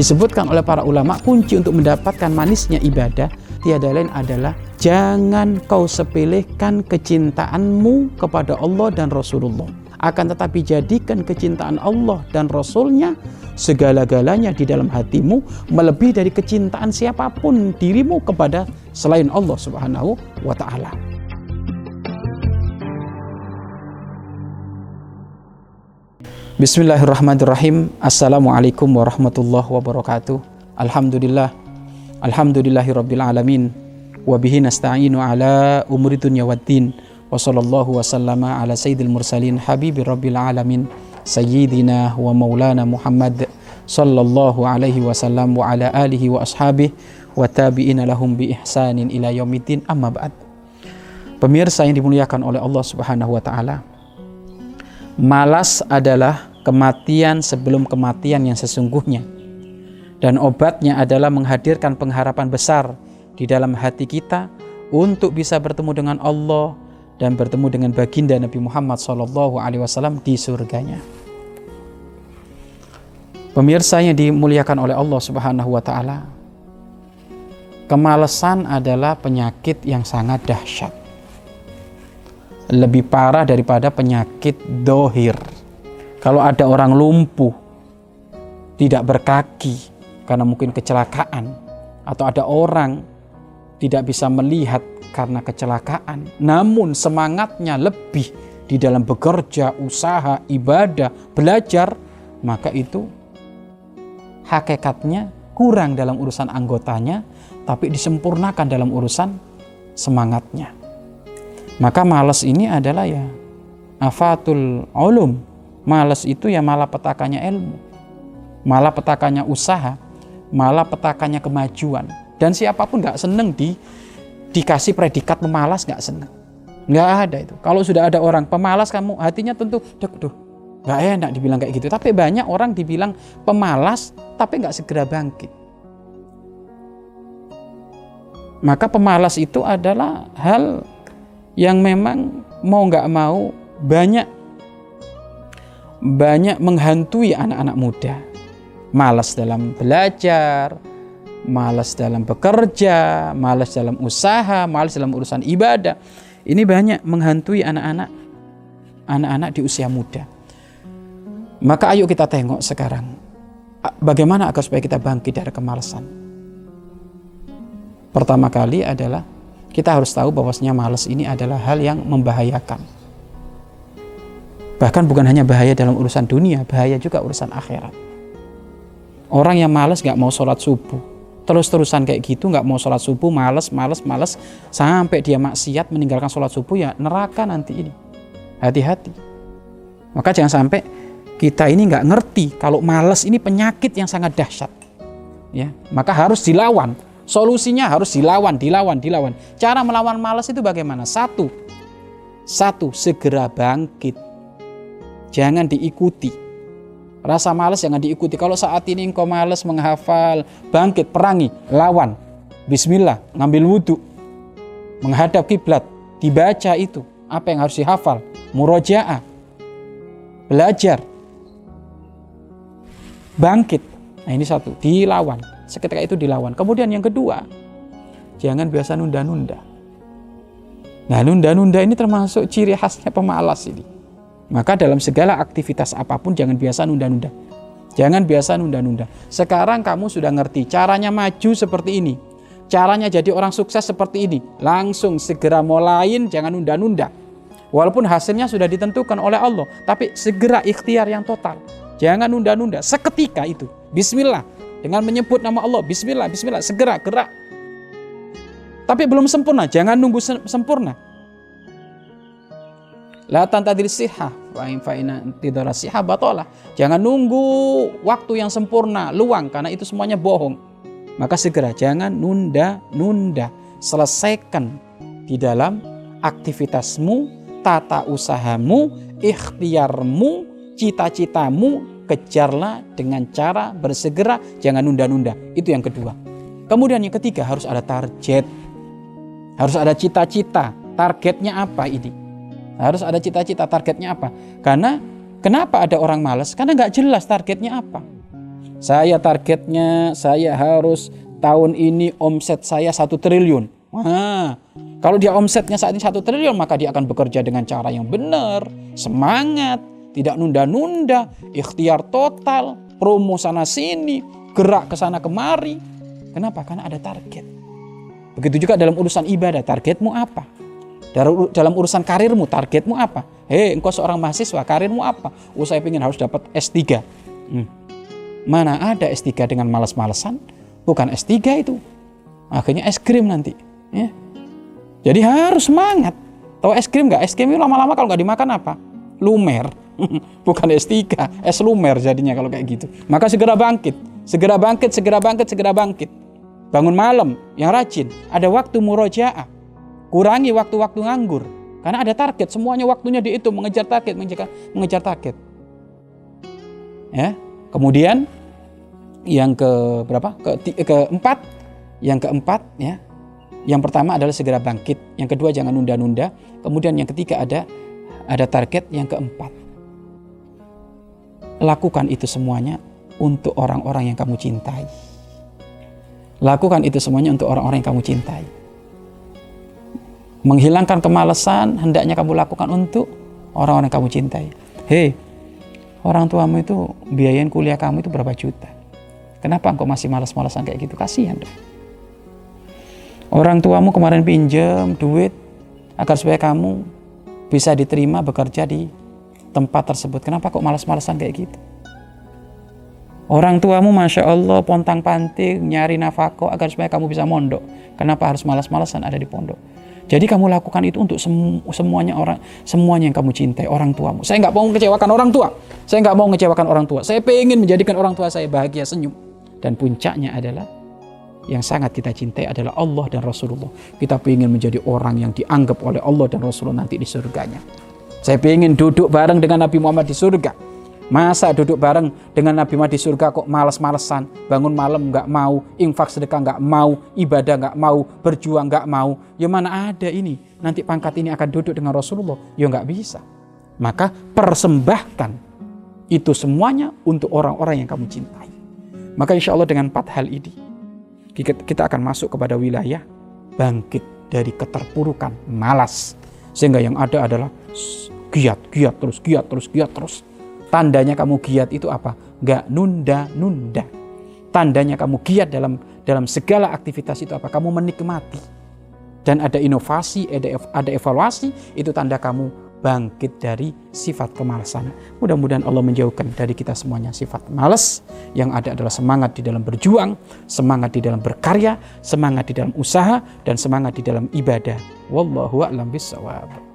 Disebutkan oleh para ulama kunci untuk mendapatkan manisnya ibadah tiada lain adalah jangan kau sepelekan kecintaanmu kepada Allah dan Rasulullah. Akan tetapi jadikan kecintaan Allah dan Rasulnya segala-galanya di dalam hatimu melebihi dari kecintaan siapa pun dirimu kepada selain Allah Subhanahu wa taala. Bismillahirrahmanirrahim. Assalamualaikum warahmatullahi wabarakatuh. Alhamdulillah. Alhamdulillahi rabbil alamin. Wa bihi nasta'inu ala umuri dunya waddin. Wa sallallahu wa sallama ala sayyidil mursalin habibi rabbil alamin. Sayyidina wa maulana Muhammad sallallahu alaihi wasallam wa ala alihi wa ashabihi wa tabi'ina lahum bi ihsanin ila yaumiddin amma ba'd. Pemirsa yang dimuliakan oleh Allah Subhanahu wa taala. Malas adalah kematian sebelum kematian yang sesungguhnya. Dan obatnya adalah menghadirkan pengharapan besar di dalam hati kita untuk bisa bertemu dengan Allah dan bertemu dengan baginda Nabi Muhammad SAW di surganya. Pemirsa yang dimuliakan oleh Allah Subhanahu wa taala. Kemalasan adalah penyakit yang sangat dahsyat. Lebih parah daripada penyakit dohir kalau ada orang lumpuh, tidak berkaki karena mungkin kecelakaan, atau ada orang tidak bisa melihat karena kecelakaan, namun semangatnya lebih di dalam bekerja, usaha, ibadah, belajar, maka itu hakikatnya kurang dalam urusan anggotanya, tapi disempurnakan dalam urusan semangatnya. Maka males ini adalah ya afatul ulum, Males itu ya malah petakannya ilmu, malah petakannya usaha, malah petakannya kemajuan. Dan siapa pun nggak seneng di dikasih predikat pemalas nggak seneng, nggak ada itu. Kalau sudah ada orang pemalas kamu hatinya tentu dek duh nggak enak dibilang kayak gitu. Tapi banyak orang dibilang pemalas tapi nggak segera bangkit. Maka pemalas itu adalah hal yang memang mau nggak mau banyak banyak menghantui anak-anak muda. Malas dalam belajar, malas dalam bekerja, malas dalam usaha, malas dalam urusan ibadah. Ini banyak menghantui anak-anak anak-anak di usia muda. Maka ayo kita tengok sekarang bagaimana agar supaya kita bangkit dari kemalasan. Pertama kali adalah kita harus tahu bahwasanya malas ini adalah hal yang membahayakan Bahkan bukan hanya bahaya dalam urusan dunia, bahaya juga urusan akhirat. Orang yang malas nggak mau sholat subuh, terus-terusan kayak gitu nggak mau sholat subuh, males, males, males, sampai dia maksiat meninggalkan sholat subuh ya neraka nanti ini. Hati-hati. Maka jangan sampai kita ini nggak ngerti kalau males ini penyakit yang sangat dahsyat. Ya, maka harus dilawan. Solusinya harus dilawan, dilawan, dilawan. Cara melawan males itu bagaimana? Satu, satu segera bangkit jangan diikuti. Rasa malas jangan diikuti. Kalau saat ini engkau malas menghafal, bangkit, perangi, lawan. Bismillah, ngambil wudhu, menghadap kiblat, dibaca itu. Apa yang harus dihafal? Murojaah, belajar, bangkit. Nah ini satu, dilawan. Seketika itu dilawan. Kemudian yang kedua, jangan biasa nunda-nunda. Nah nunda-nunda ini termasuk ciri khasnya pemalas ini. Maka dalam segala aktivitas apa pun jangan biasa nunda-nunda. Jangan biasa nunda-nunda. Sekarang kamu sudah ngerti caranya maju seperti ini. Caranya jadi orang sukses seperti ini. Langsung segera mulai, jangan nunda-nunda. Walaupun hasilnya sudah ditentukan oleh Allah, tapi segera ikhtiar yang total. Jangan nunda-nunda. Seketika itu. Bismillah. Dengan menyebut nama Allah. Bismillah, bismillah. Segera gerak. Tapi belum sempurna. Jangan nunggu sempurna. La tantadir siha fa'ina tidara siha batolah. Jangan nunggu waktu yang sempurna, luang karena itu semuanya bohong. Maka segera jangan nunda-nunda. Selesaikan di dalam aktivitasmu, tata usahamu, ikhtiarmu, cita-citamu, kejarlah dengan cara bersegera, jangan nunda-nunda. Itu yang kedua. Kemudian yang ketiga harus ada target. Harus ada cita-cita. Targetnya apa ini? Harus ada cita-cita targetnya apa. Karena kenapa ada orang malas? Karena nggak jelas targetnya apa. Saya targetnya saya harus tahun ini omset saya satu triliun. Nah, kalau dia omsetnya saat ini satu triliun, maka dia akan bekerja dengan cara yang benar, semangat, tidak nunda-nunda, ikhtiar total, promo sana sini, gerak ke sana kemari. Kenapa? Karena ada target. Begitu juga dalam urusan ibadah, targetmu apa? Dalam urusan karirmu, targetmu apa? Hei, engkau seorang mahasiswa, karirmu apa? Oh, saya ingin harus dapat S3. Hmm. Mana ada S3 dengan malas-malesan? Bukan S3 itu. Akhirnya es krim nanti. Ya. Jadi harus semangat. Tahu es krim nggak? Es krim itu lama-lama kalau nggak dimakan apa? Lumer. Bukan S3, es lumer jadinya kalau kayak gitu. Maka segera bangkit. Segera bangkit, segera bangkit, segera bangkit. Bangun malam yang rajin. Ada waktu murojaah. Kurangi waktu-waktu nganggur. Karena ada target, semuanya waktunya dihitung mengejar target, mengejar, mengejar target. Ya. Kemudian yang ke berapa? Ke keempat, yang keempat ya, yang pertama adalah segera bangkit, yang kedua jangan nunda-nunda, kemudian yang ketiga ada ada target, yang keempat lakukan itu semuanya untuk orang-orang yang kamu cintai. Lakukan itu semuanya untuk orang-orang yang kamu cintai. Menghilangkan kemalasan hendaknya kamu lakukan untuk orang-orang yang kamu cintai. Hei, orang tuamu itu biayain kuliah kamu itu berapa juta? Kenapa engkau masih malas-malasan kayak gitu? Kasihan dong. Orang tuamu kemarin pinjam duit agar supaya kamu bisa diterima bekerja di tempat tersebut. Kenapa kok malas-malasan kayak gitu? Orang tuamu Masya Allah pontang panting nyari nafkah agar supaya kamu bisa mondok. Kenapa harus malas-malasan ada di pondok? Jadi kamu lakukan itu untuk semu semuanya orang, semuanya yang kamu cintai, orang tuamu. Saya nggak mau mengecewakan orang tua. Saya nggak mau mengecewakan orang tua. Saya pengen menjadikan orang tua saya bahagia, senyum. Dan puncaknya adalah yang sangat kita cintai adalah Allah dan Rasulullah. Kita ingin menjadi orang yang dianggap oleh Allah dan Rasulullah nanti di surganya. Saya ingin duduk bareng dengan Nabi Muhammad di surga. Masa duduk bareng dengan Nabi Muhammad di surga kok males-malesan, bangun malam nggak mau, infak sedekah nggak mau, ibadah nggak mau, berjuang nggak mau. Ya mana ada ini? Nanti pangkat ini akan duduk dengan Rasulullah. Ya nggak bisa. Maka persembahkan itu semuanya untuk orang-orang yang kamu cintai. Maka insya Allah dengan empat hal ini, kita akan masuk kepada wilayah bangkit dari keterpurukan, malas. Sehingga yang ada adalah giat, giat terus, giat terus, giat terus. Tandanya kamu giat itu apa? Gak nunda-nunda. Tandanya kamu giat dalam dalam segala aktivitas itu apa? Kamu menikmati. Dan ada inovasi, ada, ada evaluasi, itu tanda kamu bangkit dari sifat kemalasan. Mudah-mudahan Allah menjauhkan dari kita semuanya sifat malas. Yang ada adalah semangat di dalam berjuang, semangat di dalam berkarya, semangat di dalam usaha, dan semangat di dalam ibadah. Wallahu a'lam bishawab.